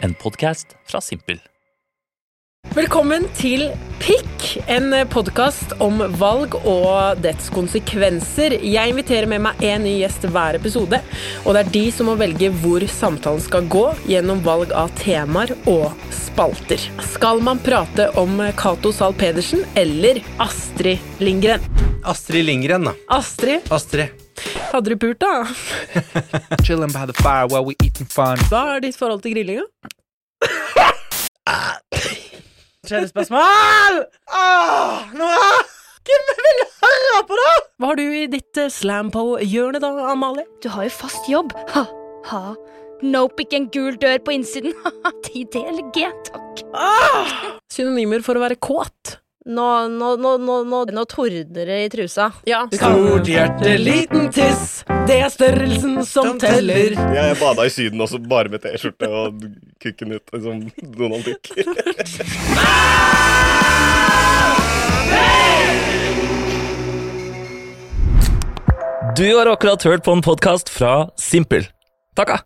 En podkast fra Simpel. Velkommen til Pikk, en podkast om valg og dets konsekvenser. Jeg inviterer med meg en ny gjest hver episode, og det er de som må velge hvor samtalen skal gå gjennom valg av temaer og spalter. Skal man prate om Cato Zahl Pedersen eller Astrid Lindgren? Astrid Lindgren, da. Astrid, Astrid. Hadde du pult, da? Chilling by the fire while we eating fun. Hva er ditt forhold til grillinga? Kjærespørsmål! Ah, nå er Hvem vil høre på det?! Hva har du i ditt eh, slampo-hjørne, da, Amalie? Du har jo fast jobb. Ha, ha. Nope, ikke en gul dør på innsiden. Ha, TD eller G, takk. Synonymer for å være kåt. Nå, nå, nå, nå, nå, nå tordner det i trusa. Ja. Stort hjerte, liten tiss, det er størrelsen som teller. Jeg bada i Syden også, bare med T-skjorte og kukken ut. som Donald Duck. Du har akkurat hørt på en podkast fra Simpel. Takka!